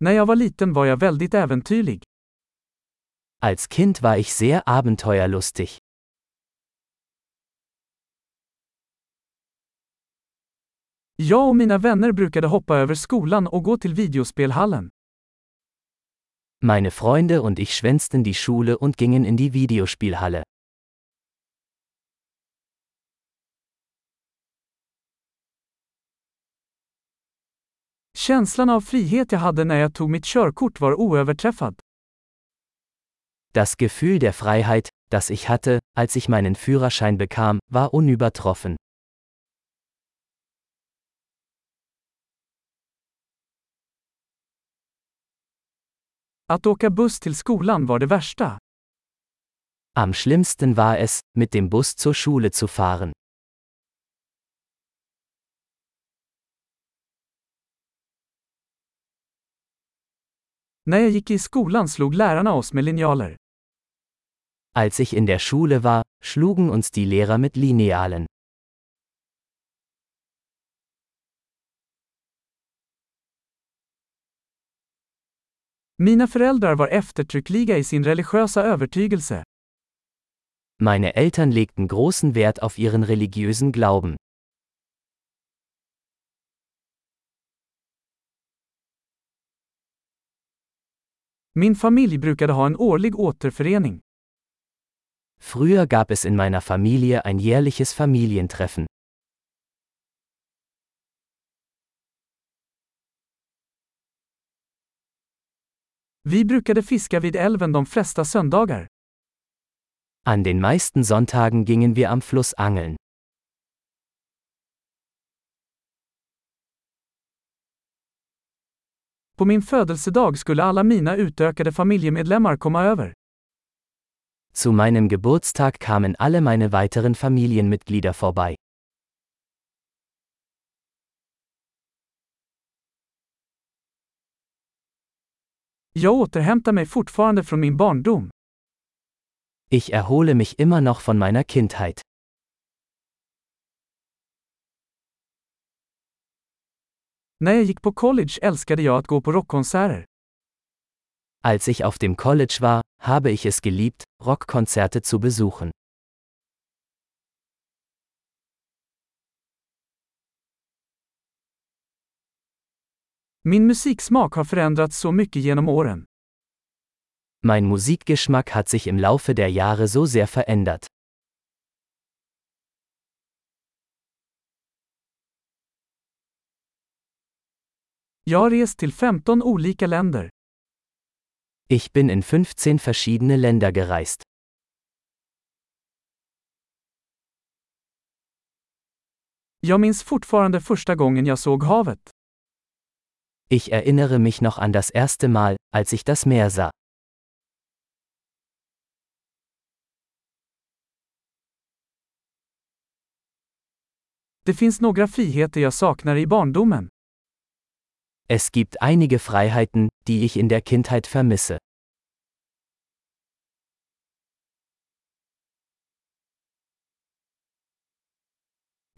När jag var liten var jag väldigt äventyrlig. Als Kind war ich sehr abenteuerlustig. Jag och mina vänner brukade hoppa över skolan och gå till videospelhallen. Meine Freunde und ich schwänzten die Schule und gingen in die Videospielhalle. Känslan av frihet jag hade när jag tog mitt körkort var oöverträffad. Das Gefühl der Freiheit, das ich hatte, als ich meinen Führerschein bekam, war unübertroffen. Att åka buss till skolan var det värsta. Am schlimmsten war es, mit dem Bus zur Schule zu fahren. När jag gick i skolan slog lärarna oss med linjaler. Als ich in der Schule war, schlugen uns die Lehrer mit Linealen. Mina föräldrar var eftertryckliga i sin religiösa övertygelse. Meine Eltern legten großen Wert auf ihren religiösen Glauben. Min familj brukade ha en årlig återförening. Früher gab es in meiner Familie ein jährliches Familientreffen. Vi brukade fiska vid älven de flesta söndagar. An den meisten Sonntagen gingen wir am Fluss angeln. På min födelsedag skulle alla mina utökade familjemedlemmar komma över. Zu meinem Geburtstag kamen alle meine weiteren Familienmitglieder vorbei. Jag återhämtar mig fortfarande från min barndom. Ich erhole mich immer noch von meiner Kindheit. När jag gick på college älskade jag att gå på rockkonserter. Als ich auf dem College war, habe ich es geliebt, Rockkonzerte zu besuchen. Min musiksmak har förändrats så mycket genom åren. Mein Musikgeschmack hat sich im Laufe der Jahre so sehr verändert. Jag har rest till 15 olika länder. Ich bin in 15 verschiedene Länder gereist. Jag minns fortfarande första gången jag såg havet. Ich erinnere mich noch an das erste Mal, als ich das Meer sah. Det finns några friheter jag saknar i barndomen. Es gibt einige Freiheiten, die ich in der Kindheit vermisse.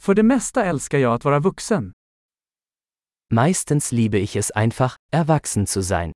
För det mesta älskar jag att vara vuxen. Meistens liebe ich es einfach, erwachsen zu sein.